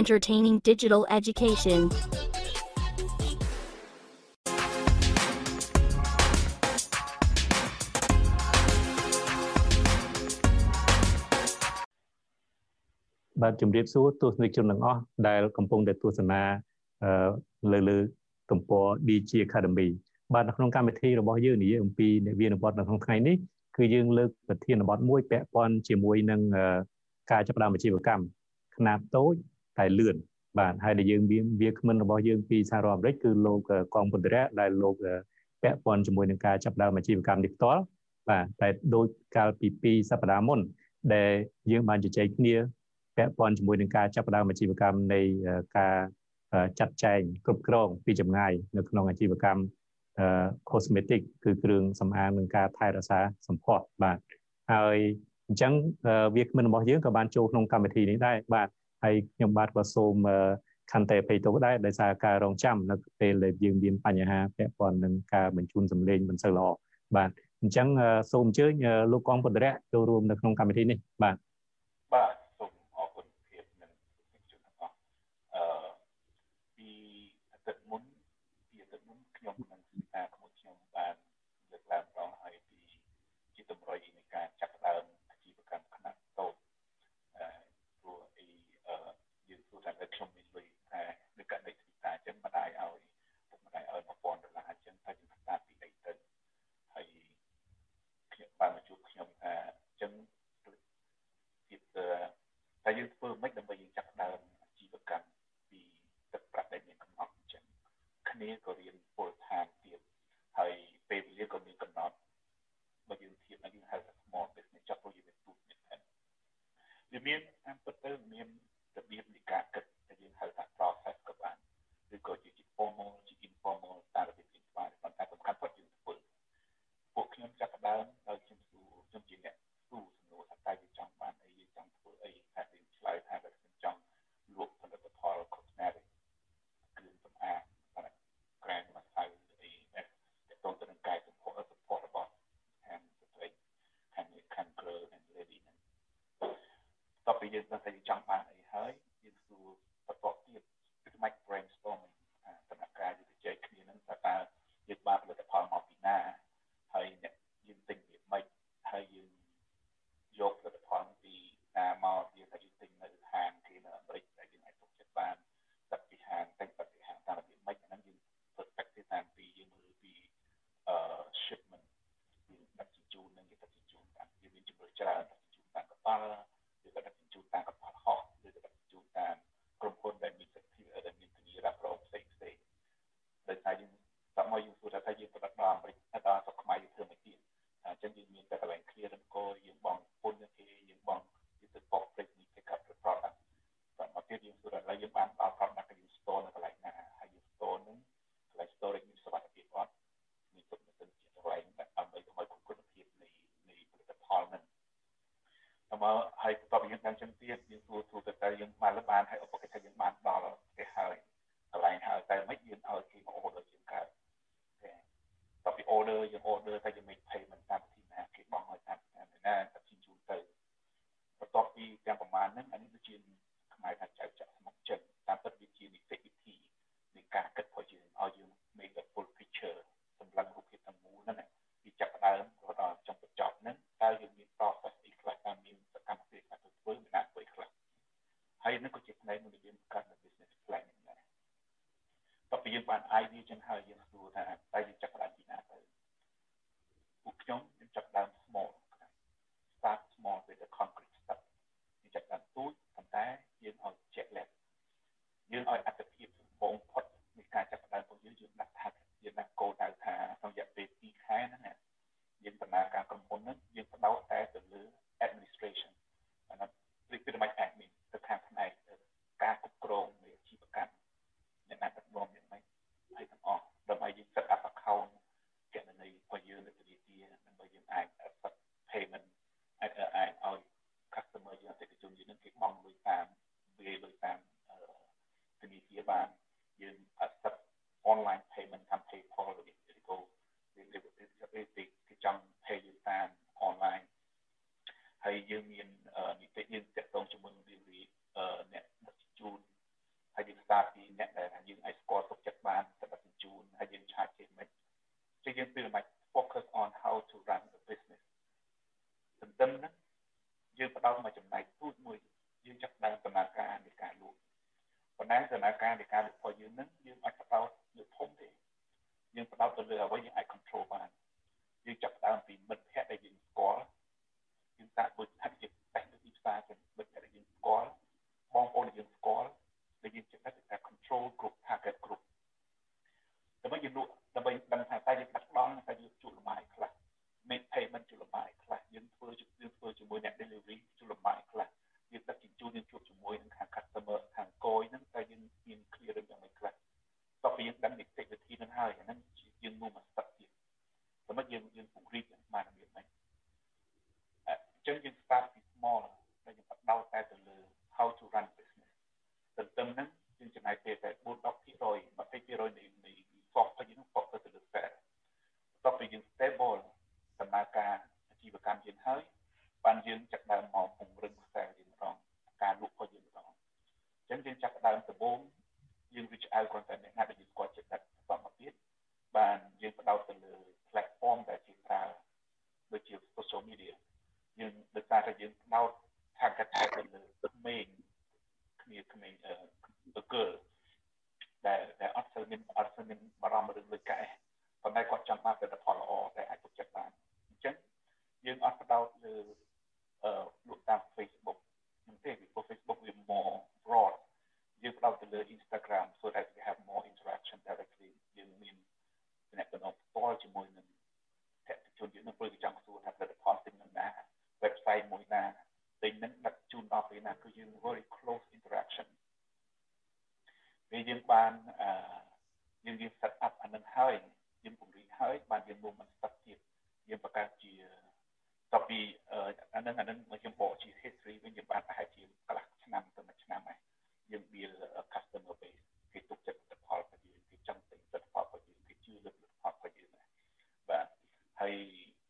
entertaining digital education. បាទជំរាបសួរទស្សនិកជនទាំងអស់ដែលកំពុងតែទស្សនាលើលើទំព័រ DG Academy បាទនៅក្នុងកម្មវិធីរបស់យើងនិយាយអំពីនិវានបទនៅក្នុងថ្ងៃនេះគឺយើងលើកប្រធានបទមួយពាក់ព័ន្ធជាមួយនឹងការចាប់ផ្ដើមអាជីវកម្មខ្នាតតូច តែលឿនបាទហើយដែលយើងមានវាគ្មិនរបស់យើងពីសហរដ្ឋអាមេរិកគឺលោកកងពន្ធរៈដែលលោកពាក់ព័ន្ធជាមួយនឹងការចាប់ដើមអាជីវកម្មនេះផ្ទាល់បាទតែដូចកាលពី2សប្តាហ៍មុន ដែលយើងបានជជែកគ្នាពាក់ព័ន្ធជាមួយនឹងការចាប់ដើមអាជីវកម្មនៃការចាត់ចែងគ្រប់គ្រងពីចម្ងាយនៅក្នុងអាជីវកម្ម cosmetic គឺគ្រឿងសម្អាងនិងការថែរក្សាសម្ផស្សបាទហើយអញ្ចឹងវាគ្មិនរបស់យើងក៏បានចូលក្នុងកម្មវិធីនេះដែរបាទ ហើយខ្ញុំបាទក៏សូមខន្តីអភ័យទោសដែរដោយសារការរងចាំនៅពេលដែលយើងមានបញ្ហាពាក់ព័ន្ធនឹងការបញ្ជូនសម្លេងមិនសូវល្អបាទអញ្ចឹងសូមអញ្ជើញលោកកងបុត្រៈចូលរួមនៅក្នុងកម្មវិធីនេះបាទបាទ វាយើងដឹងថាយើងចង់បានអីហើយ មកហើយបន្ទាប់ពីយើងដឹងចឹងទៀតយើងទូទូទៅតែយើងបានលបានហើយឧបករណ៍យើងបានដល់ផ្ទះហើយកន្លែងហើយតែមិនយើងឲ្យគេមកអូដឺជាងកើតតែពីអូដឺយើងអូដឺតែយើងមិន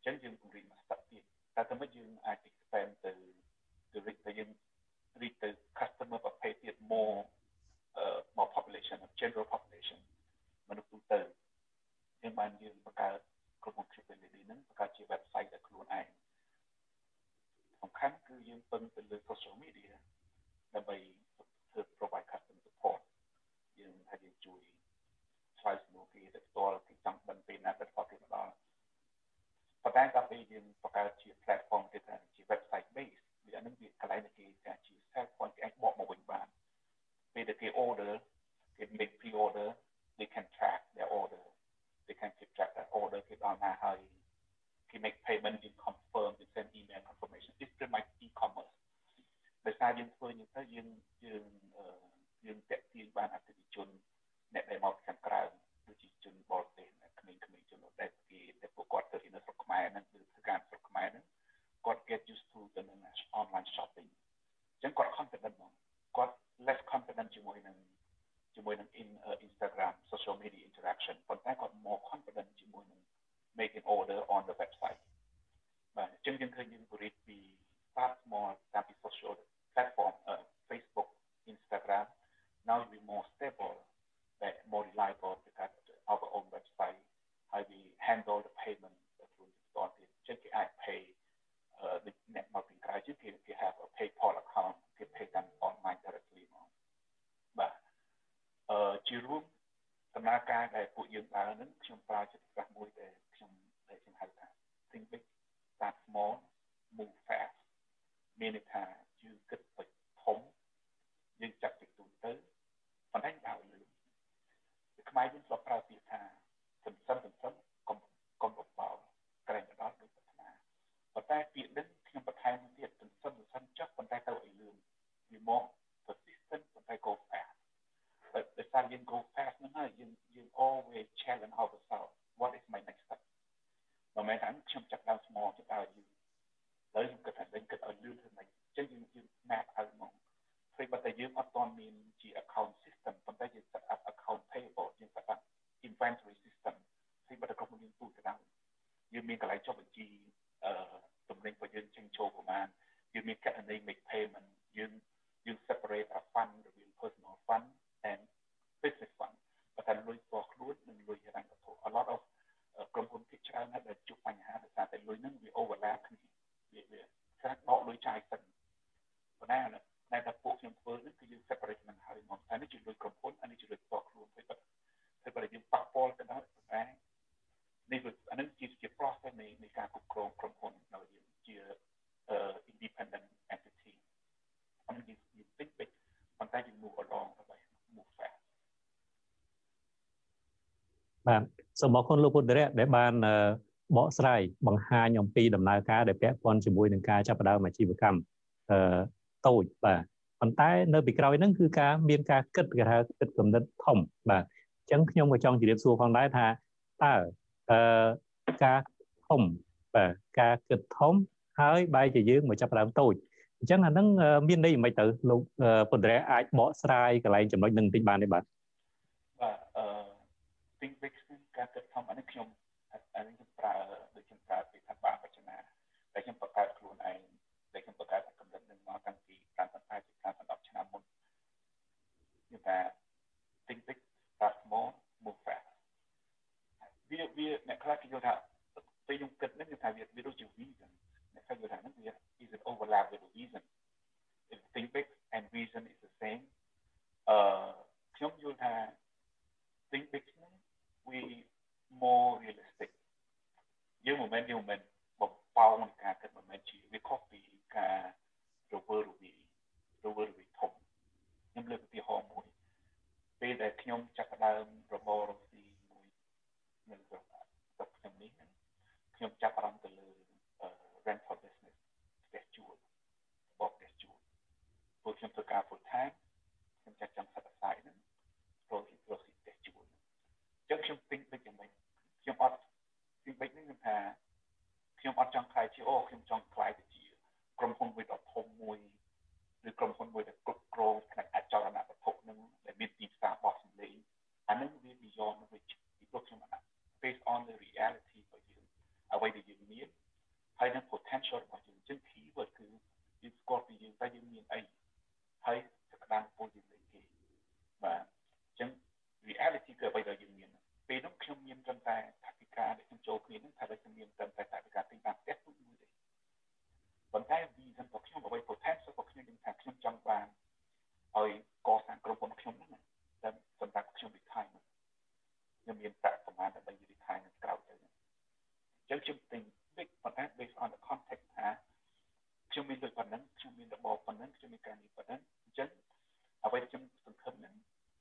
Jangan mana dia menggunakan mazhab dia? Tak sama adik. Ah, អាច pay អ្នកមកពីក្រៅជិះគេគេ have a PayPal account គេ pay តាម online directly មកបាទអឺជារួមដំណើរការដែលពួកយើងដើរហ្នឹងខ្ញុំប្រើចិត្តសាស្ត្រមួយដែលខ្ញុំដែលខ្ញុំហៅថា think big start small move fast មានន័យថាយើងគិតពេចធំយើងចាត់តិចតួចទៅបណ្ដាញដើរលឿនខ្មែរយើងធ្លាប់ប្រើពាក្យថាសន្សំសន្សំ តែពាក្យនឹងខ្ញុំបន្ថែមទៀតទន្ទឹមសន្សិនចុះប៉ុន្តែទៅឲ្យលឿនវាមក persistent ប៉ុន្តែ go fast តែដោយសារយើង go fast ហ្នឹងហើយយើងយើង always challenge ourselves what is my next step មិនមែនថាខ្ញុំចាប់ដើមស្មោះចាប់ដើមយូរហើយខ្ញុំគិតថាដេញគិតឲ្យលឿនទៅណាអញ្ចឹងយើងយើង map ឲ្យមកព្រោះបើតែយើងអត់ទាន់មានជា account system ប៉ុន្តែយើង set up account payable យើង set up inventory system ព្រោះបើតែក្រុមហ៊ុនយើងទូទៅដល់យើងមានកន្លែងចុះបញ្ជីអឺ ទំនិញរបស់យើងជិញ្ជូនប្រមាណយើងមានករណី make payment យើងយើង separate អា fund រវាង personal fund and business fund បើថាលុយផ្ទាល់ខ្លួននិងលុយហិរញ្ញវត្ថុ a lot of ក្រុមហ៊ុនភាគច្រើនដែលជួបបញ្ហាដោយសារតែលុយហ្នឹងវា overlap គ្នាវាវាស្រាប់ដកលុយចាយសិនប៉ុន្តែតែតែពួកខ្ញុំធ្វើហ្នឹងគឺយើង separate ហ្នឹងហើយមកតែនេះជាលុយក្រុមហ៊ុនអានេះជាលុយផ្ទាល់ខ្លួនហើយបើហើយបើយើងប៉ះពាល់ទៅដល់តែនេះវាអានេះជា នៃនៃការគ្រប់គ្រងក្រុមហ៊ុននៅយើងជា independent entity អានេះយើងយើង think big ប៉ុន្តែយើង move along ទៅ move fast បាទសូមអរគុណលោកពុទ្ធរៈដែលបានបកស្រាយបង្ហាញអំពីដំណើរការដែលពាក់ព័ន្ធជាមួយនឹងការចាប់ផ្ដើមអាជីវកម្មអឺតូចបាទប៉ុន្តែនៅពីក្រោយហ្នឹងគឺការមានការគិតគេថាគិតកំណត់ធំបាទអញ្ចឹងខ្ញុំក៏ចង់ជម្រាបសួរផងដែរថាតើអឺការ ធំបាទការគិតធំហើយបែរជាយើងមកចាប់ផ្ដើមតូចអញ្ចឹងអាហ្នឹងមានន័យមិនទៅលោកពន្ធរៈអាចបកស្រាយកន្លែងចំណុចហ្នឹងបន្តិចបានទេបាទបាទអឺ think big ការគិតធំអានេះខ្ញុំអានេះខ្ញុំប្រើដូចខ្ញុំប្រើពីថាបាបចនាតែខ្ញុំបង្កើតខ្លួនឯងតែខ្ញុំបង្កើតកំណត់នឹងមកតាំងពី5 5ពី5 10ឆ្នាំមុនខ្ញុំថា think big start small move fast វាវាអ្នកខ្លះគេយល់ថា ពេលខ្ញុំគិតនេះខ្ញុំថាវាវាដូចជា vision អ្នកខ្លះយល់ថាហ្នឹងវា is an overlap with the vision if think big and vision is the same អឺខ្ញុំយល់ថា think big ហ្នឹង we more realistic យើងមិនមែនយើងមិនមែនបំប៉ោងការគិតមិនមែនជាវាខុសពីការរវើរវាយរវើរវាយធំខ្ញុំលើកឧទាហរណ៍មួយពេលដែលខ្ញុំចាប់ផ្ដើមរបររកស៊ីមួយនៅស្រុកស្រុកខ្ញុំនេះ ខ្ញុំចាប់អារម្មណ៍ទៅលើ rental business ផ្ទះជួលបបផ្ទះជួលព្រោះខ្ញុំធ្វើការ full time ខ្ញុំចាត់ចង់សិក្សាហ្នឹងរករកស៊ីផ្ទះជួលអញ្ចឹងខ្ញុំ think ដូចយ៉ាងម៉េចខ្ញុំអត់ think បែបនេះខ្ញុំថាខ្ញុំអត់ចង់ខ្លាយជាអូខ្ញុំចង់ខ្លាយទៅជាក្រុមហ៊ុនមួយដ៏ធំមួយឬក្រុមហ៊ុនមួយដែលគ្រប់គ្រងផ្នែកអចលនវត្ថុនឹងដែលមានទីផ្សារបោះសម្លេងអានឹងវា beyond which ពីព្រោះខ្ញុំអត់ based on the reality របស់យើង អ្វីដែលយើងមានហើយនឹង potential របស់យើងចឹង keyword គឺយើងស្គាល់ពីយើងតែយើងមានអីហើយសក្តានុពលយើងលេខគេបាទអញ្ចឹង reality គឺអ្វីដែលយើងមានពេលនោះខ្ញុំមានត្រឹមតែថាវិការដែលខ្ញុំចូលគ្នានឹងថាដែលខ្ញុំមានត្រឹមតែថាវិការទិញបានផ្ទះទូមួយទេប៉ុន្តែ vision របស់ខ្ញុំអ្វី potential របស់ខ្ញុំនឹងថាខ្ញុំចង់បានឲ្យកសាងក្រុមហ៊ុនខ្ញុំហ្នឹងតែសម្រាប់ខ្ញុំ retirement ខ្ញុំមានប្រាក់ប្រមាណដើម្បី retirement ក្រោយទៅ អញ្ចឹងខ្ញុំទិញ big ប៉ុន្តែ based on the context ថាខ្ញុំមានដូចប៉ុណ្ណឹងខ្ញុំមានរបបប៉ុណ្ណឹងខ្ញុំមានការងារប៉ុណ្ណឹងអញ្ចឹងអ្វីដែលខ្ញុំសង្ឃឹមហ្នឹង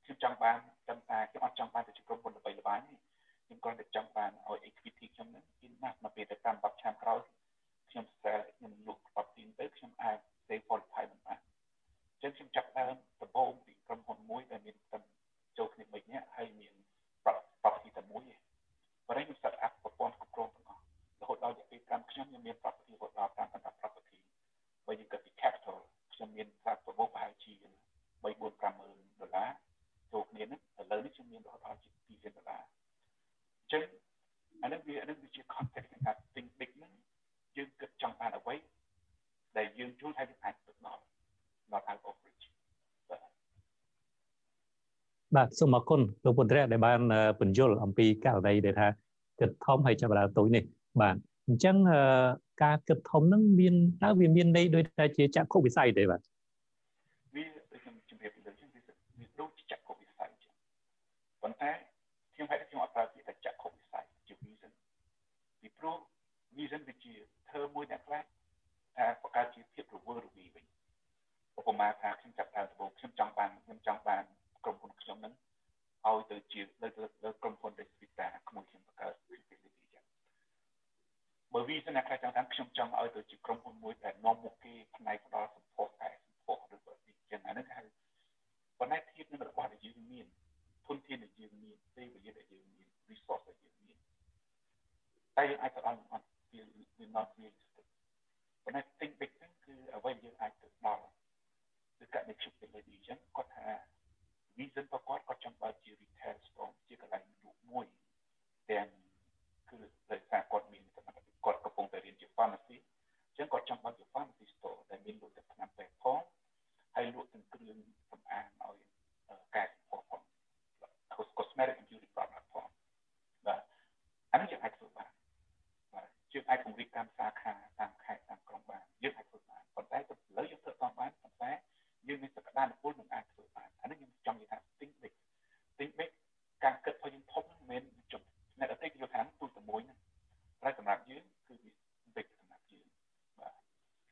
ខ្ញុំចង់បានត្រឹមតែខ្ញុំអត់ចង់បានទៅជាក្រុមហ៊ុនល្បីល្បាញទេខ្ញុំគ្រាន់តែចង់បានឲ្យ equity ខ្ញុំហ្នឹង enough មកពេលទៅតាម10ឆ្នាំក្រោយខ្ញុំ sell ខ្ញុំលក់ property ទៅខ្ញុំអាច save for retirement បានអញ្ចឹងខ្ញុំចាប់ដើមដំបូងពីក្រុមហ៊ុនមួយដែលមានតែចូលគ្នា3នាក់ហើយមាន property តែមួយទេប៉ុន្តែខ្ញុំ set up ប្រព័ន្ធគ្រប់គ្រងទាំងអស់រហូតដល់រយៈពេល5ឆ្នាំខ្ញុំមាន property រហូតដល់5 property បើយើងគិតពី capital ខ្ញុំមានប្រាក់ប្រមូលប្រហែលជា3 4 5ម៉ឺនដុល្លារចូលគ្នាហ្នឹងឥឡូវនេះខ្ញុំមានរហូតដល់ជា2លានដុល្លារអញ្ចឹងអានេះវាអានេះវាជា context នៃការ think big ហ្នឹងយើងគិតចង់បានអ្វីដែលយើងជួយឲ្យយើងអាចទៅដល់ដល់ out of reach បាទសូមអរគុណលោកពុទ្ធរៈដែលបានពន្យល់អំពីករណីដែលថាគិតធំហើយចាប់ដើមតូចនេះបាទអញ្ចឹងការគិតធំហ្នឹងមានតើវាមានន័យដូចតែជាចក្ខុវិស័យទេបាទវាដូចខ្ញុំជម្រាបពីលើចឹងវាដូចចក្ខុវិស័យចឹងប៉ុន្តែខ្ញុំហេតុខ្ញុំអត់ប្រើពាក្យថាចក្ខុវិស័យជា vision ពីព្រោះ vision វាជា term មួយអ្នកខ្លះថាបង្កើតជាភាពរវើរវាយវិញឧបមាថាខ្ញុំចាប់តាមដំបូងខ្ញុំចង់បានខ្ញុំចង់បានក្រុមហ៊ុនខ្ញុំហ្នឹងឲ្យទៅជាលើក្រុមហ៊ុន Vista ក្មួយខ្ញុំបង្កើត facility ចឹងបើ vision អ្នកខ្លះចង់ថាខ្ញុំចង់ឲ្យទៅជាក្រុមហ៊ុនមួយដែលនាំមុខគេផ្នែកផ្ដល់ support តែ support ឬក៏ចឹងអានេះហៅប៉ុន្តែធៀបនឹងរបស់ដែលយើងមានធនធានដែលយើងមានពេលវេលាដែលយើងមាន resource ដែលយើងមានតែយើងអាចទៅដល់អត់វាវា not realistic ប៉ុន្តែ think big ហ្នឹងគឺអ្វីយើងអាចទៅដល់គឺកណិតជិះទៅលើនេះចឹងគាត់ថា vision របស់គាត់គាត់ចង់បើកជា retail store ជាកន្លែងលក់មួយទាំងគឺដោយសារគាត់មានសមត្ថភាពគាត់កំពុងតែរៀនជា pharmacy អញ្ចឹងគាត់ចង់បើកជា pharmacy store ដែលមានលក់តែថ្នាំពេទ្យផងហើយលក់ទាំងគ្រឿងសម្អាងឲ្យកែសម្ផស្សផង cosmetic and beauty product ផងបាទអានេះយើងអាចធ្វើបានបាទយើងអាចពង្រីកតាមសាខាតាមខេត្តតាមក្រុងបានយើងអាចធ្វើបានប៉ុន្តែទៅលើយើងធ្វើតាមបានប៉ុន្តែ បានពលនឹងអាចធ្វើបានអានេះខ្ញុំចង់និយាយថា think big think big ការគិតរបស់យើងធំមិនមែនជុំអ្នកដទៃគេយល់ថាទូទៅមួយហ្នឹងតែសម្រាប់យើងគឺ big សម្រាប់យើងបាទ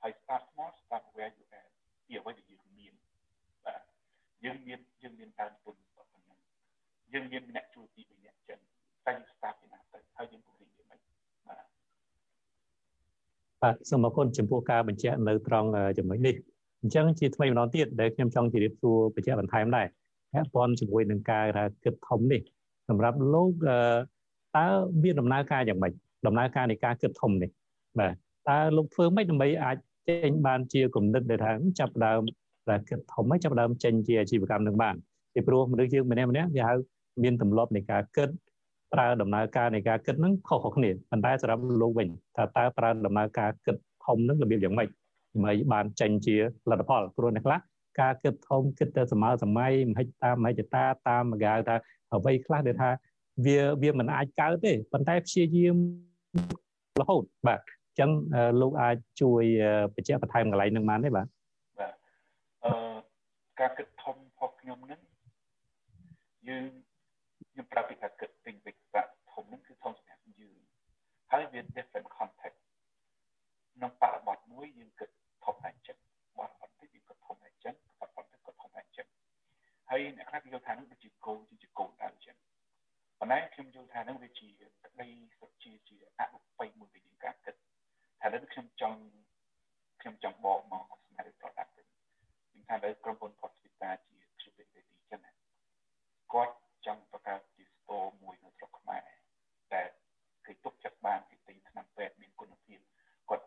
ហើយ start small start where you at ពីអ្វីដែលយើងមានបាទយើងមានយើងមានដើមទុនប៉ុណ្ណឹងយើងមានអ្នកជួយពីរនាក់ចឹងតែយើង start ពីណាទៅហើយយើងពង្រីកវាមិនបាទ បាទសូមអរគុណចំពោះការបញ្ជាក់នៅត្រង់ចំណុចនេះអញ្ចឹងជាថ្មីម្ដងទៀតដែលខ្ញុំចង់ជម្រាបសួរបញ្ជាក់បន្ថែមដែរពាក់ព័ន្ធជាមួយនឹងការថាគិតធំនេះសម្រាប់លោកតើមានដំណើរការយ៉ាងម៉េចដំណើរការនៃការគិតធំនេះបាទតើលោកធ្វើម៉េចដើម្បីអាចចេញបានជាគំនិតដែលថាចាប់ដើមដែលគិតធំហើយចាប់ដើមចេញជាអាជីវកម្មនឹងបានពីព្រោះមនុស្សយើងម្នាក់ម្នាក់គេហៅមានទម្លាប់នៃការគិត ប្រើដំណើរការនៃការគិតហ្នឹងខុសៗគ្នាប៉ុន្តែសម្រាប់លោកវិញថាតើប្រើដំណើរការគិតធំហ្នឹងរបៀបយ៉ាងម៉េចដើម្បីបានចេញជាលទ្ធផលព្រោះអ្នកខ្លះការគិតធំគិតទៅសម័យសម័យមហិច្ឆតាមហិច្ឆតាតាមមកៅថាអ្វីខ្លះដែលថាវាវាមិនអាចកើតទេប៉ុន្តែព្យាយាមរហូតបាទអញ្ចឹងលោកអាចជួយបញ្ជាក់បន្ថែមកន្លែងនឹងបានទេបាទបាទអឺការគិតធំរបស់ខ្ញុំហ្នឹងយើង ខ្ញុំប្រាប់ពីការគិតពេញវិកធំហ្នឹងគឺធំសម្រាប់យើងហើយវា different context ក្នុងបរិបទមួយយើងគិតធំតែអញ្ចឹងបរិបទទីយើងគិតធំតែអញ្ចឹងបរិបទទីគិតធំតែអញ្ចឹងហើយអ្នកខ្លះគេយល់ថានេះវាជាគោលជាគោលដៅអញ្ចឹងប៉ុន្តែខ្ញុំយល់ថានឹងវាជាក្តីសុខជាជាអនុប័យមួយនៃការគិតថានេះខ្ញុំចង់ខ្ញុំចង់បកមកស្មារតី product វិញខ្ញុំថាលើក្រុមហ៊ុន Hospita ជា Cupidity ចឹងណាគាត់ ចង់បង្កើតជា store មួយនៅស្រុកខ្មែរដែលគេទុកចិត្តបានគេទិញថ្នាំពេទ្យមានគុណភាពគាត់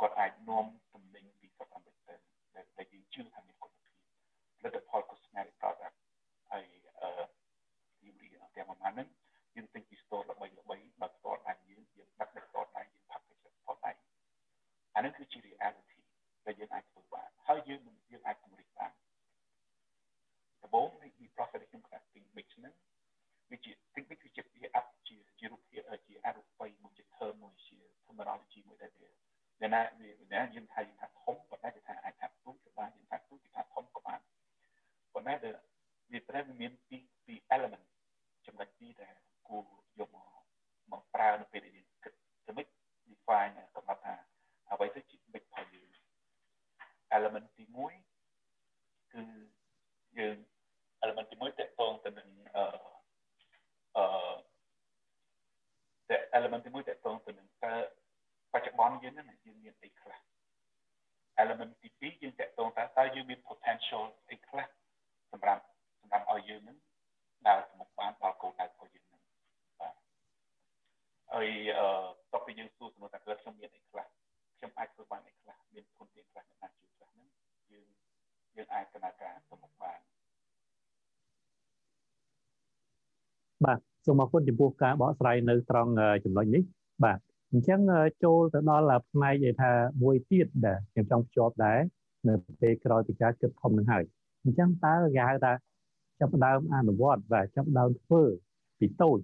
គាត់អាចនាំទំនិញពីស្រុកអាមេរិកទៅដែលយើងជឿថាមានគុណភាពផលិតផល cosmetic product ហើយអឺ beauty ទាំងប្រហែលហ្នឹងយើងទិញពី store ល្បីល្បីបើផ្ទាល់ដៃយើងយើងដាក់នៅផ្ទាល់ដៃយើងផាក់ទៅផ្ទាល់ដៃអានេះគឺជា reality ដែលយើងអាចធ្វើបានហើយយើងយើងអាចពង្រីកបានដំបូងនៃ profit ខ្ញុំខ្លះ think big ហ្នឹងវាជា think big គឺជាវាអត់ជាជារូបភាពជាអរូបីមួយជា term មួយជា terminology មួយដែលវាដែលណាវាយើងថាយើងថាធំប៉ុន្តែគេថាអាចថាទូចក៏បានយើងថាទូចគេថាធំក៏បានប៉ុន្តែវាប្រែវាមានពីពី element ចំណុចពីរដែលគួរយកមកមកប្រើនៅពេលដែលយើងគិតទៅមិន define កំណត់ថាអ្វីទៅជា big ផលយើង element ទី1គឺយើង element ទី1តកតងទៅនឹងអឺអឺតែ element ទី1តកតងទៅនឹងតើបច្ចុប្បន្នយើងហ្នឹងយើងមានអីខ្លះ element ទី2យើងតកតងតើតើយើងមាន potential អីខ្លះសម្រាប់សម្រាប់ឲ្យយើងហ្នឹងដើរទៅមុខបានដល់គោលដៅរបស់យើងហ្នឹងបាទហើយអឺតទៅយើងសួរសំណួរថាខ្ញុំមានអីខ្លះខ្ញុំអាចធ្វើបានអីខ្លះមានធនធានខ្លះអ្នកណាជួយខ្លះហ្នឹងយើងយើងអាចដំណើរការទៅមុខបាន បាទសូមអរគុណចំពោះការបកស្រាយនៅត្រង់ចំណុចនេះបាទអញ្ចឹងចូលទៅដល់ផ្នែកដែលថាមួយទៀតដែលខ្ញុំចង់ភ្ជាប់ដែរនៅពេលក្រោយពីការគិតធំនឹងហើយអញ្ចឹងតើគេហៅថាចាប់ដើមអនុវត្តបាទចាប់ដើមធ្វើពីតូច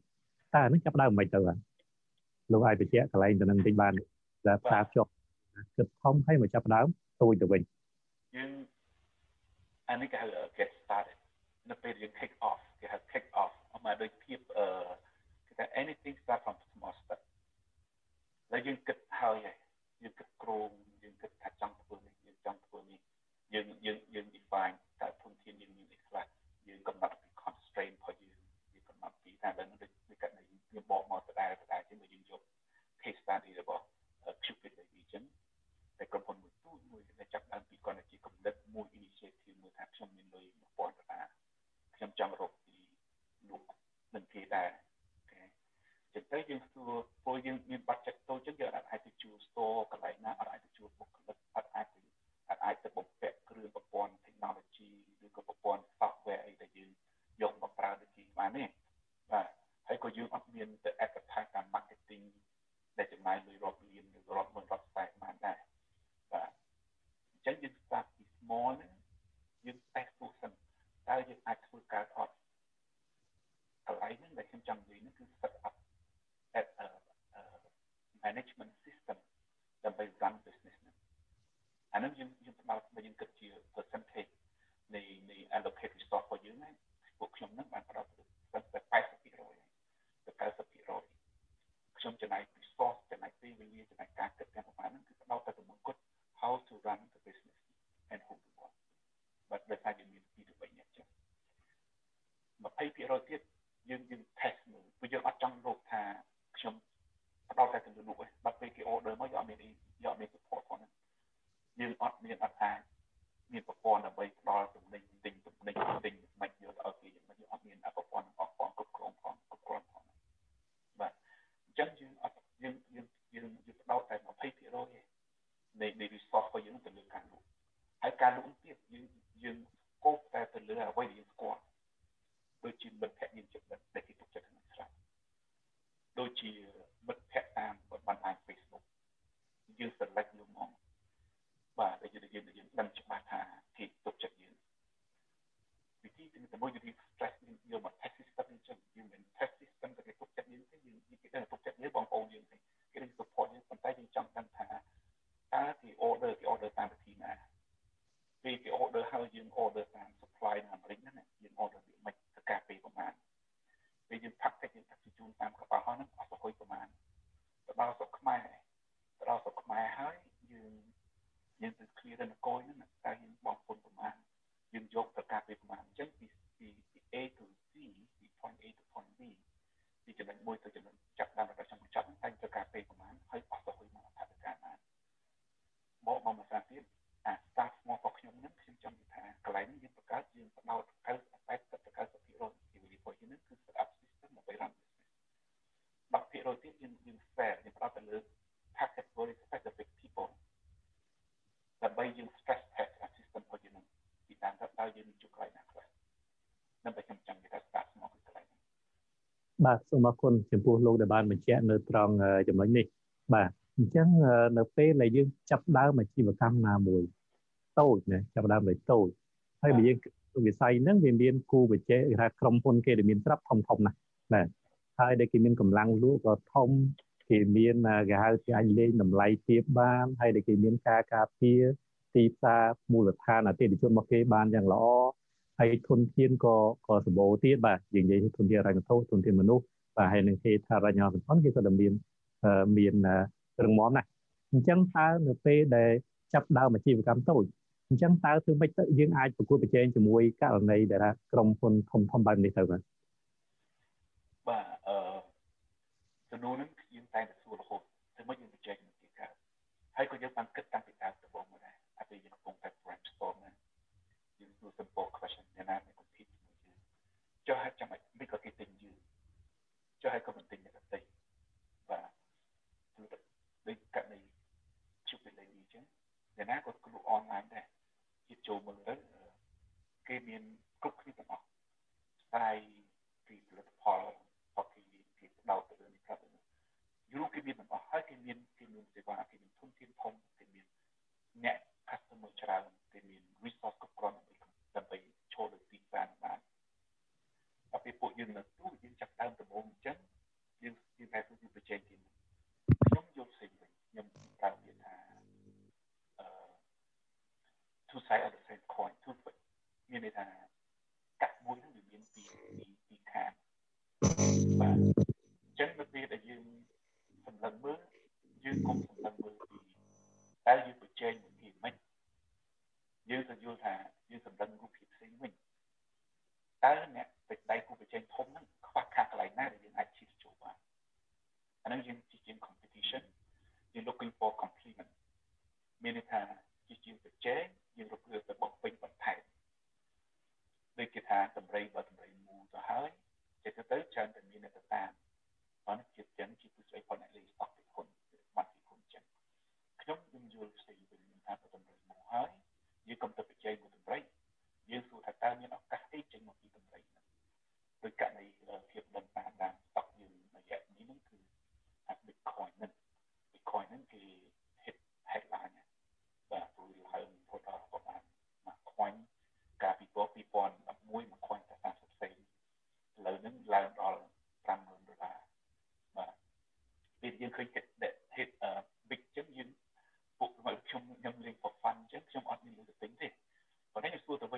តើនឹងចាប់ដើមមិនទៅបាទលោកអាចបញ្ជាក់កន្លែងទៅនឹងតិចបានដែលផ្សារភ្ជាប់គិតធំហើយមកចាប់ដើមតូចទៅវិញយើងអានេះគេហៅ get started នៅពេលយើង kick off គេហៅ kick off មកដូចភាពអឺគេថា anything start from small step ហើយយើងគិតហើយយើងគិតក្រមយើងគិតថាចង់ធ្វើនេះយើងចង់ធ្វើនេះយើងយើងយើង define តើធនធានយើងមានអីខ្លះ ដៅយើងនឹងជួបកន្លែងណាខ្លះដើម្បីខ្ញុំចង់និយាយថាស្តាប់ស្មោះគឺកន្លែងហ្នឹងបាទសូមអរគុណចំពោះលោកដែលបានបញ្ជាក់នៅត្រង់ចំណុចនេះបាទអញ្ចឹងនៅពេលដែលយើងចាប់ដើមអាជីវកម្មណាមួយតូចណាចាប់ដើមដោយតូចហើយបើយើងវិស័យហ្នឹងវាមានគូបច្ចេកថាក្រុមហ៊ុនគេដែលមានស្រាប់ធំធំណាស់បាទហើយដែលគេមានកម្លាំងលក់ក៏ធំគេមានគេហៅគេអាចលេងតម្លៃទាបបានហើយដែលគេមានការការពារ ទីផ្សារមូលដ្ឋានអតិថិជនរបស់គេបានយ៉ាងល្អហើយធនធានក៏ក៏សម្បូរទៀតបាទយើងនិយាយធនធានរញ្ញវត្ថុធនធានមនុស្សបាទហើយនឹងគេថារញ្ញវសម្ព័ន្ធគេក៏មានមានរឹងមាំណាស់អញ្ចឹងតើនៅពេលដែលចាប់ដើមអាជីវកម្មតូចអញ្ចឹងតើធ្វើម៉េចទៅយើងអាចប្រកួតប្រជែងជាមួយករណីដែលថាក្រុមហ៊ុនធំធំបែបនេះទៅបាទបាទអឺជំនួសនឹងយើងតែងតែសួររហូតធ្វើម៉េចយើងប្រជែងនឹងគេកើតហើយក៏យើងបានគិតតាំងពីដើមទៅ ពេលយើងកំពុងតែ brainstorm ណាយើងធ្វើ simple question អ្នកណាមានគំនិតមួយយើងចុះហេតុចាំមិនក៏គេទិញយើងចុះហេតុក៏មិនទិញអ្នកដទៃបាទគឺដូចកណ្ដីជួបពេលនេះអញ្ចឹងអ្នកណាក៏គ្រូ online ដែរជាចូលមើលទៅគេមានគ្រប់គ្នាទាំងអស់ស្ដាយពីផលិតផលអត់គេមានគេផ្ដោតទៅលើនេះប្រាប់យូរគេមានទាំងអស់ហើយគេមានគេមានសេវាគេមានធនធានធំគេមានអ្នក customized around resource. the same thing. But then you still the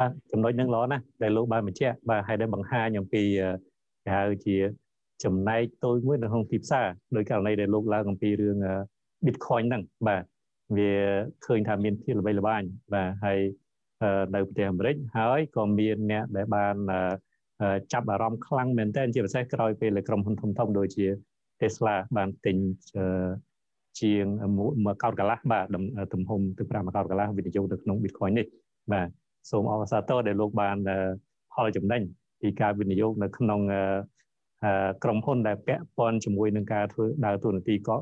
បាទចំណុចហ្នឹងល្អណាស់ដែលលោកបានបញ្ជាក់បាទហើយដែលបង្ហាញអំពីគេហៅជាចំណែកតូចមួយនៅក្នុងទីផ្សារដោយករណីដែលលោកឡើងអំពីរឿង Bitcoin ហ្នឹងបាទវាឃើញថាមានភាពល្បីល្បាញបាទហើយនៅប្រទេសអាមេរិកហើយក៏មានអ្នកដែលបានចាប់អារម្មណ៍ខ្លាំងមែនទែនជាពិសេសក្រោយពេលក្រុមហ៊ុនធំធំដូចជា Tesla បានទិញជាងមួយកោតកន្លះបាទទំហំទៅ5កោតកន្លះវិនិយោគទៅក្នុង Bitcoin នេះបាទ សូមអបអរសាទរដែលលោកបានផលចំណេញពីការវិនិយោគនៅក្នុងក្រុមហ៊ុនដែលពាក់ព័ន្ធជាមួយនឹងការធ្វើដើរតួនាទីក៏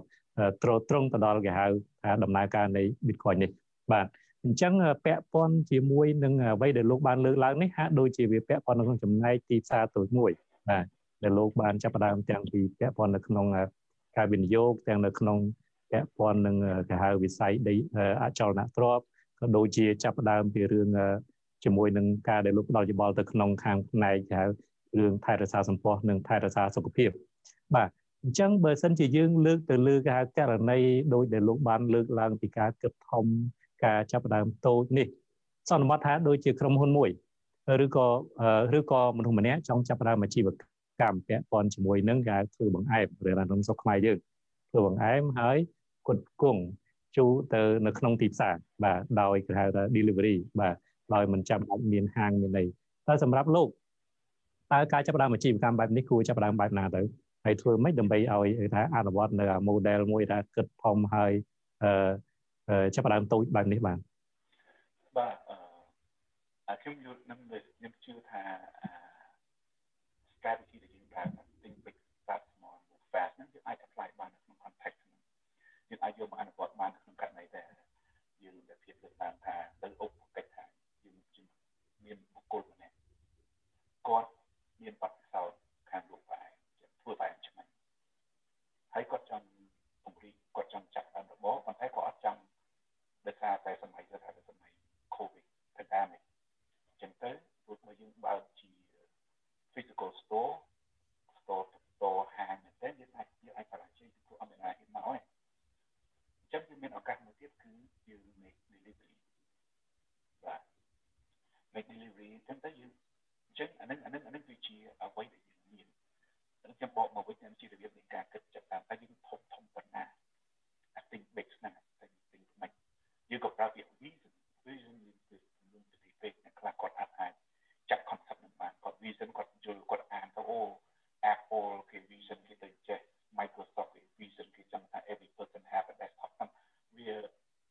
ត្រត្រង់ទៅដល់គេហៅថាដំណើរការនៃ Bitcoin នេះបាទអញ្ចឹងពាក់ព័ន្ធជាមួយនឹងអ្វីដែលលោកបានលើកឡើងនេះហាក់ដូចជាវាពាក់ព័ន្ធនៅក្នុងចំណែកទីផ្សារតូចមួយបាទដែលលោកបានចាប់ផ្ដើមទាំងពីពាក់ព័ន្ធនៅក្នុងការវិនិយោគទាំងនៅក្នុងពាក់ព័ន្ធនឹងគេហៅវិស័យដីអចលនទ្រព្យ ក៏ដូចជាចាប់ផ្ដើមពីរឿងជាមួយនឹងការដែលលោកផ្ដល់យោបល់ទៅក្នុងខាងផ្នែកគេហៅរឿងថែរក្សាសម្ផស្សនិងថែរក្សាសុខភាពបាទអញ្ចឹងបើសិនជាយើងលើកទៅលើគេហៅករណីដោយដែលលោកបានលើកឡើងពីការគិតធំការចាប់ផ្ដើមតូចនេះសន្មតថាដូចជាក្រុមហ៊ុនមួយឬក៏ឬក៏មនុស្សម្នាក់ចង់ចាប់ផ្ដើមអាជីវកម្មពាក់ព័ន្ធជាមួយនឹងការធ្វើបង្អែមឬនៅក្នុងស្រុកខ្មែរយើងធ្វើបង្អែមហើយគុតគង់ ជូរទៅនៅក្នុងទីផ្សារបាទដោយគេហៅថា delivery បាទដោយមិនចាំបាច់មានហាងមានអីតែសម្រាប់លោកតើការចាប់ផ្ដើមអាជីវកម្មបែបនេះគួរចាប់ផ្ដើមបែបណាទៅហើយធ្វើម៉េចដើម្បីឲ្យថាអនុវត្តនៅ model មួយថាគិតធំហើយអឺចាប់ផ្ដើមតូចបែបនេះបានបាទអឺខ្ញុំយល់នឹងខ្ញុំជឿថា strategy ដែលយើងប្រើ think big start small move fast ហ្នឹងយើងអាច apply បាននៅក្នុង context ហ្នឹង យើងអាចយកមកអនុវត្តបានក្នុងករណីដែលយើងមានភាពលើកឡើងថាទៅអុកកិច្ចថាយើងមានបុគ្គលម្នាក់គាត់មានបទពិសោធន៍ខាងលោកបែបធ្វើបែបឆ្ងាញ់ហើយគាត់ចង់ពង្រីកគាត់ចង់ចាក់តាមរបបប៉ុន្តែគាត់អត់ចង់ដោយសារតែសម័យទៅថាសម័យ COVID pandemic អញ្ចឹងទៅទោះបីយើងបើកជា physical store store store ហាងតែយើងអាចយើងអាចបរិយាព្រោះអត់មានអាចមកទេ អញ្ចឹងវាមានឱកាសមួយទៀតគឺយើង make delivery បាទ make delivery អញ្ចឹងទៅយើងអញ្ចឹងអានឹងអានឹងអានឹងគឺជាអ្វីដែលយើងមានខ្ញុំបកមកវិញខ្ញុំជារបៀបនៃការគិតចាប់តាមតែយើងធំធំប៉ុណ្ណា I think big ណាស់ I think មិនយើងក៏ប្រើពាក្យ vision vision គឺមានទៅទីពេកអ្នកខ្លះគាត់អាចអាចចាត់ concept នឹងបានគាត់ vision គាត់យល់គាត់អានទៅអូ Apple គេ vision គេទៅចេះ Microsoft គេ vision គេ វា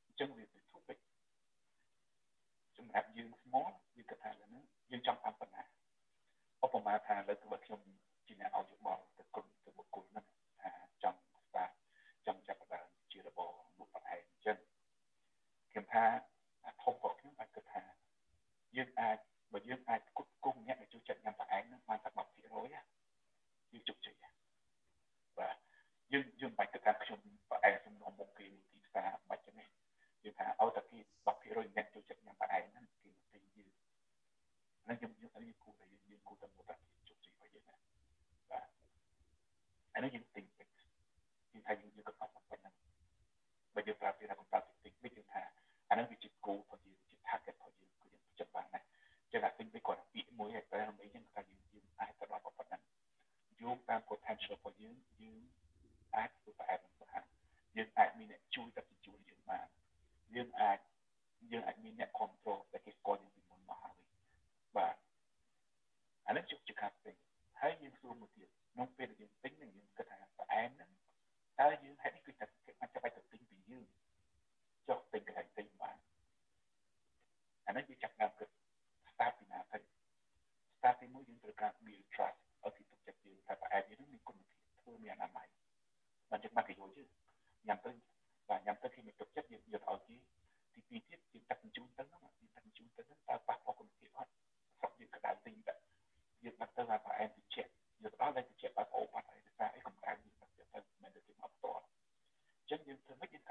អញ្ចឹងវាទៅទុកពេកសម្រាប់យើងស្មោះវាគិតថាហ្នឹងយើងចង់បានប៉ុណ្ណាឧបមាថាលើកទៅខ្ញុំជាអ្នកឲ្យយោបល់ទៅគុំទៅបុគ្គលហ្នឹង ទៅអាប្រអែមតិចយកដល់តែតិចបាត់អូបាត់អីទៅឯកម្ដៅនេះទៅមិនទៅមកផ្ទាល់អញ្ចឹងយើងធ្វើម៉េចយើង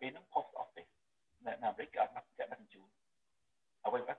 ពេលហ្នឹង post office នៅអាមេរិកគេអត់បានចាក់ដាក់ជូនអ្វីបាន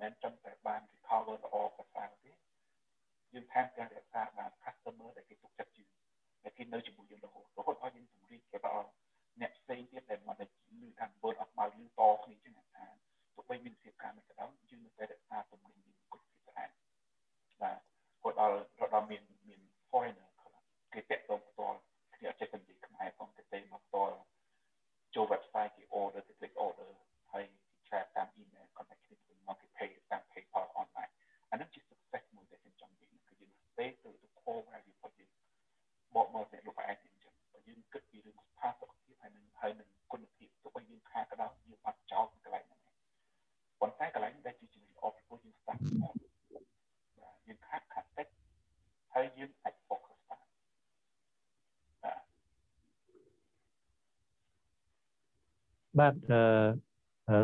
momentum that recovered recover the all. You have that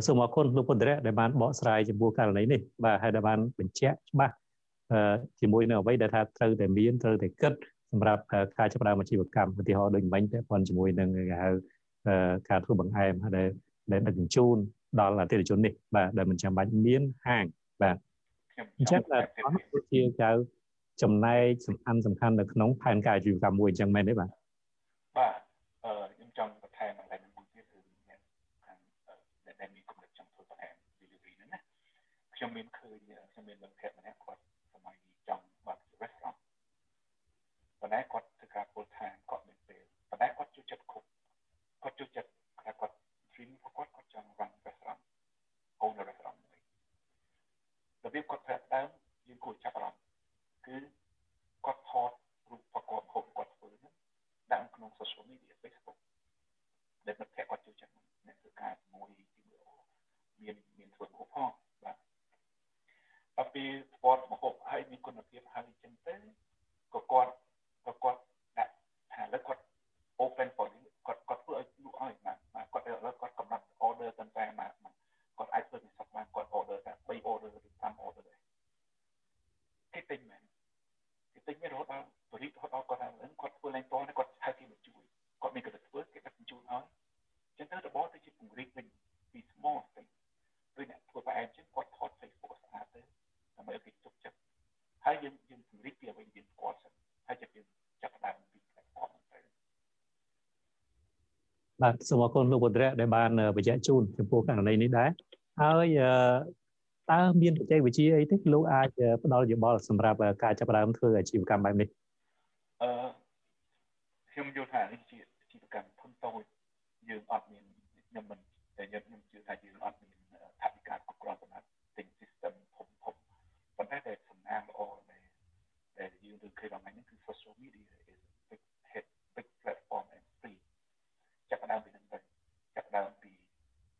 សូមអរគុណលោកពុទ្ធរៈដែលបានបកស្រាយចំពោះករណីនេះបាទហើយដែលបានបញ្ជាក់ច្បាស់ជាមួយនៅអ្វីដែលថាត្រូវតែមានត្រូវតែគិតសម្រាប់ការចាប់ផ្ដើមអាជីវកម្មឧទាហរណ៍ដូចមិញពាក់ព័ន្ធជាមួយនឹងគេហៅការធ្វើបង្អែមដែលដែលដឹកជញ្ជូនដល់អតិថិជននេះបាទដែលមិនចាំបាច់មានហាងបាទអញ្ចឹងបាទអស់គឺជាកៅចំណែកសំខាន់សំខាន់នៅក្នុងផែនការអាជីវកម្មមួយអញ្ចឹងមែនទេបាទបាទអឺខ្ញុំចង់បន្ថែមអ្វីមួយទៀតគឺមានខាងដែលមានគំនិតចង់ធ្វើបង្អែម delivery ហ្នឹងណា ខ្ញុំមានឃើញខ្ញុំមានមិត្តភក្តិម្នាក់គាត់សម័យចង់បាត់ restaurant ប៉ុន្តែគាត់ធ្វើការ full time គាត់មានពេលប៉ុន្តែគាត់ជួយចិត្តគ្រប់គាត់ជួយចិត្តថាគាត់ dream របស់គាត់គាត់ចង់ run restaurant own a restaurant មួយរបៀបគាត់ធ្វើដើមយើងគួរចាប់អារម្មណ៍គឺគាត់ថតរូបប្រកបហូបគាត់ធ្វើហ្នឹងដាក់ក្នុង social media Facebook ដែលមិត្តភក្តិគាត់ចូលចិត្តអ្នកធ្វើការជាមួយជាមួយមានមានធ្វើហូបផងបាទ ដល់ពេលស្ពតមហូបហើយមានគុណភាពហើយអញ្ចឹងទៅក៏គាត់ក៏គាត់ដាក់ថាលើគាត់ open for គាត់គាត់ធ្វើឲ្យលក់ឲ្យបាទគាត់ឥឡូវគាត់កំណត់ order តែតែមកគាត់អាចធ្វើពិសេសបានគាត់ order តែ3 order ឬ5 order ដែរគេទិញមែនគេទិញរហូតដល់បរិបរហូតដល់គាត់ថាគាត់ធ្វើឡើងតគាត់ហៅគេមកជួយគាត់មានគាត់ធ្វើគេដឹកជញ្ជូនឲ្យចឹងទៅរបបទៅជាពង្រីកវិញពី small thing ដូចអ្នកធ្វើបែបចឹងគាត់ថត Facebook ស្អាតទៅ ដើម្បីឲ្យគេជោគជ័យហើយយើងយើងពង្រីកពីអ្វីយើងស្គាល់សិនហើយចាប់យើងចាប់ផ្ដើមពី platform ទៅបាទសូមអរគុណលោកបុត្រៈដែលបានបញ្ជាក់ជូនចំពោះករណីនេះដែរហើយតើមានបច្ចេកវិទ្យាអីទេលោកអាចផ្ដល់យោបល់សម្រាប់ការចាប់ផ្ដើមធ្វើអាជីវកម្មបែបនេះអឺខ្ញុំយល់ថានេះជាអាជីវកម្មធំតូចយើងអត់មានខ្ញុំមិនតែខ្ញុំជឿថាយើងអត់មានថវិកាគ្រប់គ្រាន់សម្រាប់ទិញ system ធំធំប៉ុន្តែតែសំណាងល្អដែលដែល យើងទៅឃើញដល់ថ្ងៃនេះគឺ social media is big hit big platform and free ចាប់ផ្ដើមពីនឹងទៅចាប់ផ្ដើមពី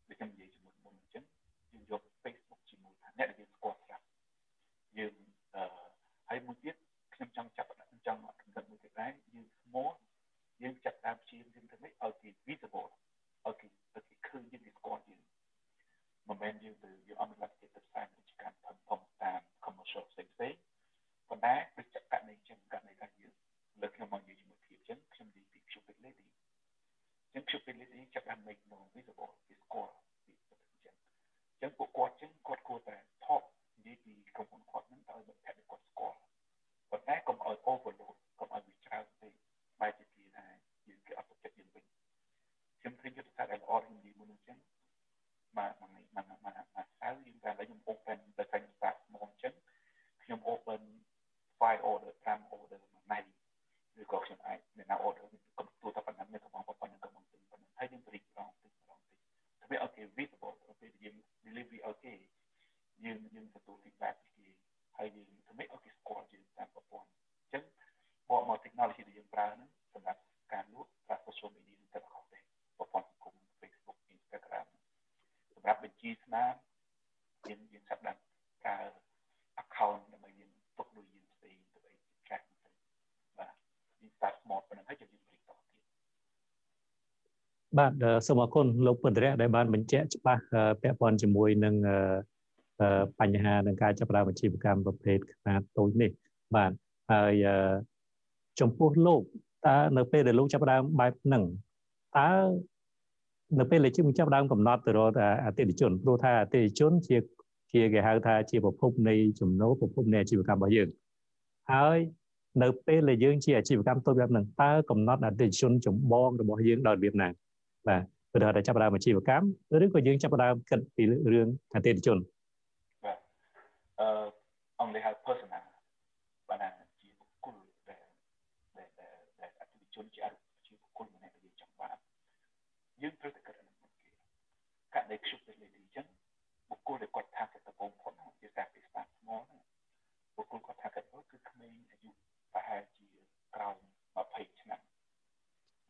ដូចខ្ញុំនិយាយជាមួយមុនអញ្ចឹងយើងយក Facebook ជាមួយថាអ្នកដែលយើងស្គាល់ស្រាប់យើងអឺហើយមួយទៀតខ្ញុំចង់ចាប់ខ្ញុំចង់កំណត់មួយទៀតដែរយើង small យើងចាប់តាមព្យាយាមយើងធ្វើម៉េចឲ្យគេ visible ឲ្យគេឲ្យគេឃើញយើងគេស្គាល់យើងមិនមែនយើងទៅយើងអត់មានលទ្ធភាពទៅផ្សាយពាណិជ្ជកម្មធំធំតាម commercial ផ្សេងផ្សេងប៉ុន្តែដូចចករណីចឹងករណីថាយើងលើខ្ញុំមកនិយាយជាមួយភាពចឹងខ្ញុំនិយាយពី Cupid Lady ចឹង Cupid Lady ចាប់តាម make known visible គេស្គាល់ពីចឹងចឹងពួកគាត់ចឹងគាត់គួរតែ talk និយាយពីក្រុមហ៊ុនគាត់ហ្នឹងទៅឲ្យមិត្តភក្តិគាត់ស្គាល់ប៉ុន្តែកុំឲ្យ overload កុំឲ្យវាច្រើនពេកបែរជាគេថាយើងគេអត់ទុកចិត្តយើងវិញខ្ញុំឃើញយុទ្ធសាស្ត្រដែលល្អខ្ញុំនិយាយមុនអញ្ចឹងមកមកមកមកមកសៅយើងតែឡើងខ្ញុំ open ទៅខាង start small អញ្ចឹងខ្ញុំ open 5 order 5 order មួយថ្ងៃឬក៏ខ្ញុំអាចអ្នកណា order កុំទូទៅប៉ុណ្ណឹងមានកំងប៉ុណ្ណឹងកំងទិញប៉ុណ្ណឹងហើយយើងបរិករងទិញរងទិញធ្វើឲ្យគេ visible ពេលយើង delivery ឲ្យគេយើងយើងទទួល feedback ពីគេហើយយើងធ្វើឲ្យគេស្គាល់យើងតាមប្រព័ន្ធអញ្ចឹងបកមក technology ដែលយើង ប្រើហ្នឹងសម្រាប់ការលក់ប្រើ social media ទៅខុសទេប្រព័ន្ធសង្គម Facebook Instagram សម្រាប់បញ្ជីស្នាមយើងយើងចាប់ដាក់ប្រើ account ដើម្បីយើងទុកលុយយើងផ្សេងទៅអីចាស់ទៅបាទយើង start small ប៉ុណ្ណឹងហើយយើងរីកតទៀតបាទសូមអរគុណលោកពុទ្ធរៈដែលបានបញ្ជាក់ច្បាស់ពាក់ព័ន្ធជាមួយនឹងបញ្ហានឹងការចាប់ផ្ដើមអាជីវកម្មប្រភេទខ្នាតតូចនេះបាទហើយ ចំពោះលោកតើនៅពេលដែលលោកចាប់ផ្ដើមបែបហ្នឹងតើនៅពេលដែលជាចាប់ផ្ដើមកំណត់ទៅរកអតិថិជនព្រោះថាអតិថិជនជាជាគេហៅថាជាប្រភពនៃចំណូលប្រភពនៃអាជីវកម្មរបស់យើងហើយនៅពេលដែលយើងជាអាជីវកម្មតូចបែបហ្នឹងតើកំណត់អតិថិជនចម្បងរបស់យើងដោយរបៀបណាបាទព្រោះថាចាប់ផ្ដើមអាជីវកម្មឬក៏យើងចាប់ផ្ដើមគិតពីរឿងអតិថិជនបាទអឺអង្គលេហៅ personal បាទជាបុគ្គលដែលដែលដែលអតិថិជនជាជាបុគ្គលម្នាក់ដែលយើងចង់បាន យើងត្រូវតែគិតអានោះគេករណីខ្ញុំទៅលេងអញ្ចឹងបុគ្គលដែលគាត់ថាគេដំបូងផុតជាតែពី start small បុគ្គលគាត់ថាគេគឺក្មេងអាយុប្រហែលជាក្រោម20ឆ្នាំ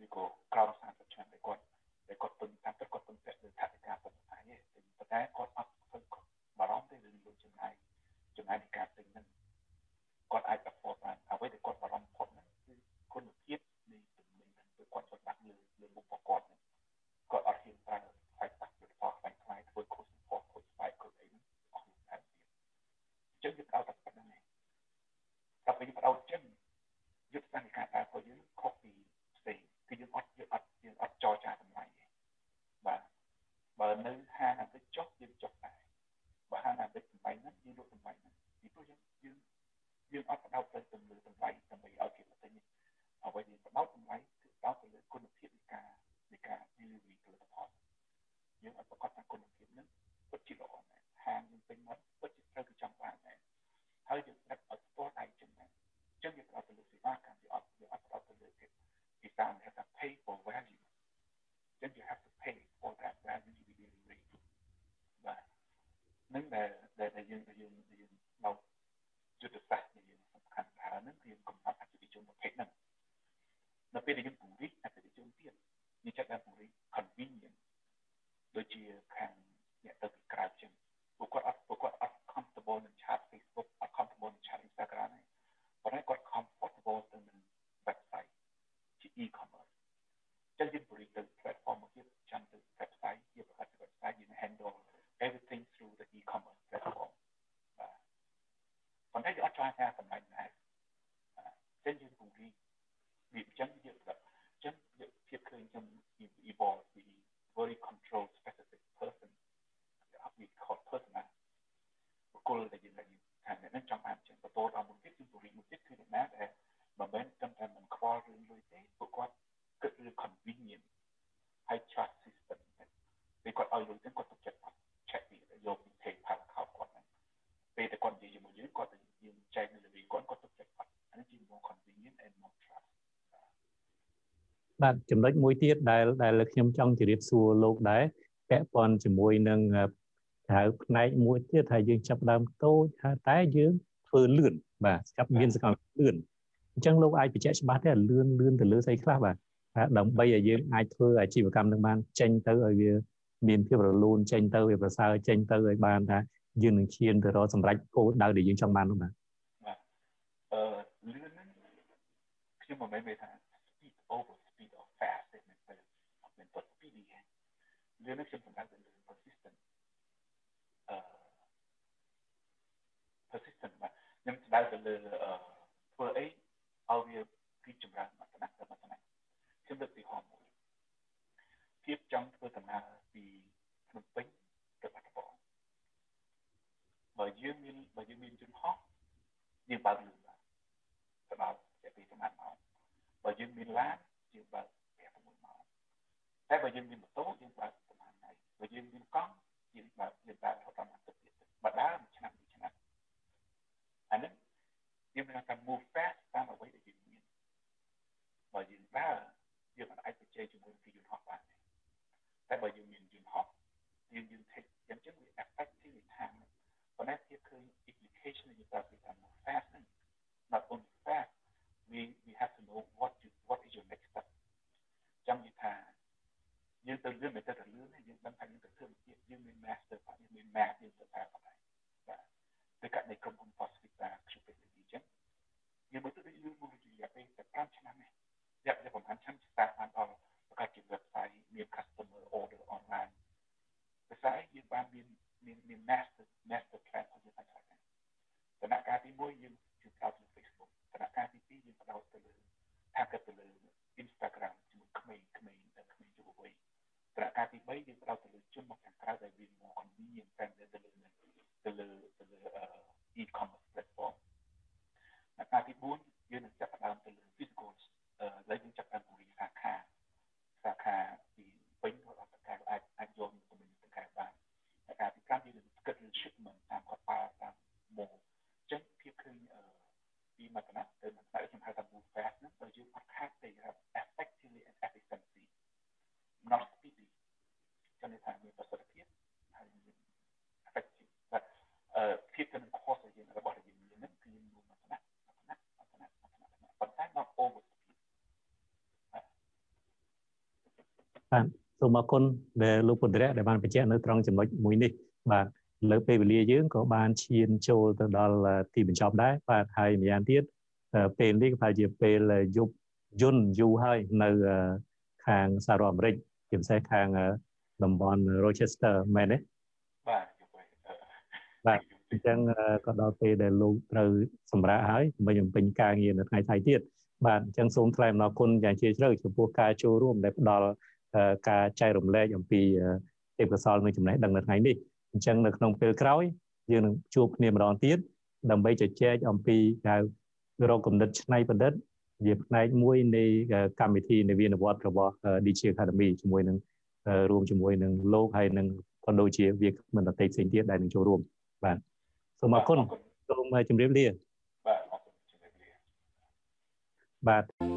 ឬក៏ក្រោម30ឆ្នាំដែលគាត់ដែលគាត់ពឹងតាមគាត់ពឹងពាក់លើថវិកាប៉ុណ្ណាទេប៉ុន្តែគាត់អត់ឃើញគាត់បារម្ភទេរឿងលុយចំណាយចំណាយនៃការទិញហ្នឹងគាត់អាច afford បានអ្វីដែលគាត់បារម្ភផុតហ្នឹងគឺគុណភាពនៃទំនិញហ្នឹងគឺគាត់ចង់ដាក់លើលើមុខរបស់គាត់គាត់អត់ហ៊ានប្រើខ្វាយ ចឹងយើងផ្ដោតតែប៉ុណ្្នឹងឯង តែពេលយើងផ្ដោតចឹងយុទ្ធសាស្ត្រនៃការដើររបស់យើងខុសពីផ្សេងគឺយើងអត់យើងអត់យើងអត់ចរចាតម្លៃទេបាទបើនៅហាងអាទិត្យចុះយើងចុះដែរបើហាងអាទិត្យតម្លៃហ្នឹងយើងលក់តម្លៃហ្នឹងពីព្រោះយើងយើងយើងអត់ផ្ដោតទៅទៅលើតម្លៃដើម្បីឲ្យគេមកទិញអ្វីយើងផ្ដោតតម្លៃគឺផ្ដោតទៅលើគុណភាពនៃការនៃការ delivery ផលិតផលយើងអត់ប្រកាសថាគុណភាពហ្នឹងពិតជាល្អណាស់ហាងយើងពេញមកពិតជាត្រូវគឺចង់បានដែរហើយយើងស្ដាប់ឲ្យស្ទាល់ដៃចឹងដែរចឹងយើងផ្ដោតទៅលើសេវាកម្មយើងអត់យើងអត់ផ្ដោតទៅលើគេគេតាមគេថា pay for value then you have to pay for that value to be delivered បាទនឹងដែល ដែលយើងយើងយើងមកយុទ្ធសាស្ត្រនៃយើងសំខាន់ថានឹងគឺកំណត់អតិថិជនប្រភេទហ្នឹងនៅពេលដែលយើងពង្រីកអតិថិជនទៀតយើងចាប់បានពង្រីក convenience ដូចជាខាងអ្នកទៅពីក្រៅចឹងពួកគាត់អត់ពួកគាត់អត់ comfortable នឹងឆាត Facebook អត់ comfortable នឹងឆាត Instagram ទេប៉ុន្តែគាត់ comfortable ទៅនឹង website ជា e-commerce ចឹងយើងពង្រីកទៅ platform មកទៀតចាំទៅ website ជាប្រកាស website យើង handle everything through the e-commerce platform បាទប៉ុន្តែយើងអត់ចង់ថាតម្លៃណាចឹងយើងពង្រីកវាចឹងយើងចឹងភាពឃើញខ្ញុំ evolve ពី very control specific person វា call personal បុគ្គលដែលយើងដែលថាអ្នកនឹងចង់បានចឹងបន្តដល់មួយទៀតគឺពង្រីកមួយទៀតគឺអ្នកណាដែលមិនមែនត្រឹមតែមិនខ្វល់រឿងលុយទេពួកគាត់គិតរឿង convenient ហើយ trust system ពេលគាត់ឲ្យលុយទៅគាត់ទុកចិត្តគាត់ check ពីយកពី PayPal account គាត់ហ្នឹងពេលតែគាត់និយាយជាមួយយើងគាត់ទៅយើងចែកនៅលើគាត់គាត់ទុកចិត្តគាត់អានេះជា more convenient and more trust បាទចំណុចមួយទៀតដែលដែលខ្ញុំចង់ជម្រាបសួរលោកដែរពាក់ព័ន្ធជាមួយនឹងហៅផ្នែកមួយទៀតថាយើងចាប់ដើមតូចតែយើងធ្វើលឿនបាទស្រាប់មានសកម្មភាពលឿនអញ្ចឹងលោកអាចបញ្ជាក់ច្បាស់ទេលឿនលឿនទៅលើស្អីខ្លះបាទដើម្បីឲ្យយើងអាចធ្វើអាជីវកម្មនឹងបានចេញទៅឲ្យវាមានភាពរលូនចេញទៅវាប្រសើរចេញទៅឲ្យបានថាយើងនឹងឈានទៅរកសម្រេចគោលដៅដែលយើងចង់បាននោះបាទអឺលឿនហ្នឹងខ្ញុំមិនមែននិយាយថា speed over speed or fast ទេមិនមែនមិនទៅ speedy លឿនហ្នឹងខ្ញុំសម្រាប់ទៅលើ persistent អឺ persistent បាទខ្ញុំស្ដៅទៅលើធ្វើអីឲ្យវាពីចម្រើនមកថ្នាក់ទៅមកថ្នាក់ខ្ញុំលើកទីហោមួយភាពចង់ធ្វើដំណើរពីភ្នំពេញទៅបាត់ដំបងបើយើងមានបើយើងមានយន្តហោះយើងបើកលឿនបាទទៅដល់ជាពីប្រហែលម៉ោង បើយើងមានឡានយើងបើក5 6ម៉ោងតែបើយើងមានម៉ូតូយើងបើកប្រហែលថ្ងៃបើយើងមានកង់យើងបើកយើងបើករហូតដល់ទឹកទៀតបើដើរឆ្នាំពីឆ្នាំអានេះយើងមានការ move fast តាមអ្វីដែលយើងមានបើយើងដើរយើងអាចបច្ចេកជាមួយនឹងយន្តហោះបានតែបើយើងមានយន្តហោះយើងយើង take យ៉ាងចឹងវា effectively time ប៉ុន្តែភាពឃើញ application យើងប្រើពីតាម fast not only fast we we have to know what you what is your next step ចាំនិយាយថាយើងទៅលឿនមិនទៅលឿនយើងដឹងថាយើងទៅធ្វើទៀតយើងមាន master បាទយើងមាន math យើងទៅប្រើបាទបាទដូចកាត់នៃក្រុមហ៊ុន Pacific បាទ Cupid អញ្ចឹងយើងមើលទៅដូចយើងមួយរយៈពេលតែ5ឆ្នាំនេះរយៈពេលប្រហែលឆ្នាំ start បានដល់បង្កើតជា website មាន customer order online ភាសាយើងបានមានមានមាន master master plan របស់យើងអាចដែរដំណាក់កាលទី1យើងជួយផ្ដោតលើ Facebook ដំណាក់កាលទី2យើងផ្ដោតទៅលើ target ទៅលើ Instagram ជាមួយក្មេងៗក្មេងយុវវ័យដំណាក់កាលទី3យើងផ្ដោតទៅលើជនមកខាងក្រៅដែលវា more convenient friendly ទៅលើទៅលើទៅលើ e-commerce platform ដំណាក់កាលទី4យើងនឹងចាប់ផ្ដើមទៅលើ physical ឥឡូវយើងចាប់ផ្ដើមពង្រីកសាខាសាខាពីពេញទៅដល់តកែអាចអាចយកទៅមានតកែបានដំណាក់កាលទី5យើងនឹងគិតលើ shipment តាមគាត់ប៉ាតាម more ចឹងភាពឃើញ ពីមួយដំណាក់ទៅមួយដំណាក់ខ្ញុំហៅថា move fast ហ្នឹងបើយើងអត់ខាតទេ effectively and efficiency not speedy ចឹងថាមានប្រសិទ្ធភាពហើយ effective បាទអឺភាពទៅនឹង cost របស់យើងរបស់យើងមានហ្នឹងគឺមួយដំណាក់មួយដំណាក់មួយដំណាក់មួយដំណាក់ប៉ុន្តែ not over speed បាទសូមអរគុណដែលលោកពុទ្ធរៈដែលបានបញ្ជាក់នៅត្រង់ចំណុចមួយនេះបាទ លើពេលវេលាយើងក៏បានឈានចូលទៅដល់ទីបញ្ចប់ដែរបាទហើយម្យ៉ាងទៀតពេលនេះក៏ប្រហែលជាពេលយប់យន្តយូរហើយនៅខាងសហរដ្ឋអាមេរិកជាពិសេសខាងតំបន់ Rochester មែនទេបាទបាទអញ្ចឹងក៏ដល់ពេលដែលលោកត្រូវសម្រាប់ហើយមិនបំពេញការងារនៅថ្ងៃថៃទៀតបាទអញ្ចឹងសូមថ្លែងអំណរគុណយ៉ាងជ្រាលជ្រៅចំពោះការចូលរួមដែលផ្ដល់ការចែករំលែកអំពីទេពកោសលនិងចំណេះដឹងនៅថ្ងៃនេះ អញ្ចឹងនៅក្នុងពេលក្រោយយើងនឹងជួបគ្នាម្ដងទៀតដើម្បីជជែកអំពីហៅរកគំនិតច្នៃប្រឌិតជាផ្នែកមួយនៃកម្មវិធីនៃវិនវត្តរបស់ DG Academy ជាមួយនឹងរួមជាមួយនឹងលោកហើយនឹងក៏ដូចជាវាគ្មិនដទៃផ្សេងទៀតដែលនឹងចូលរួមបាទសូមអរគុណសូមជម្រាបលាបាទអរគុណជម្រាបលាបាទ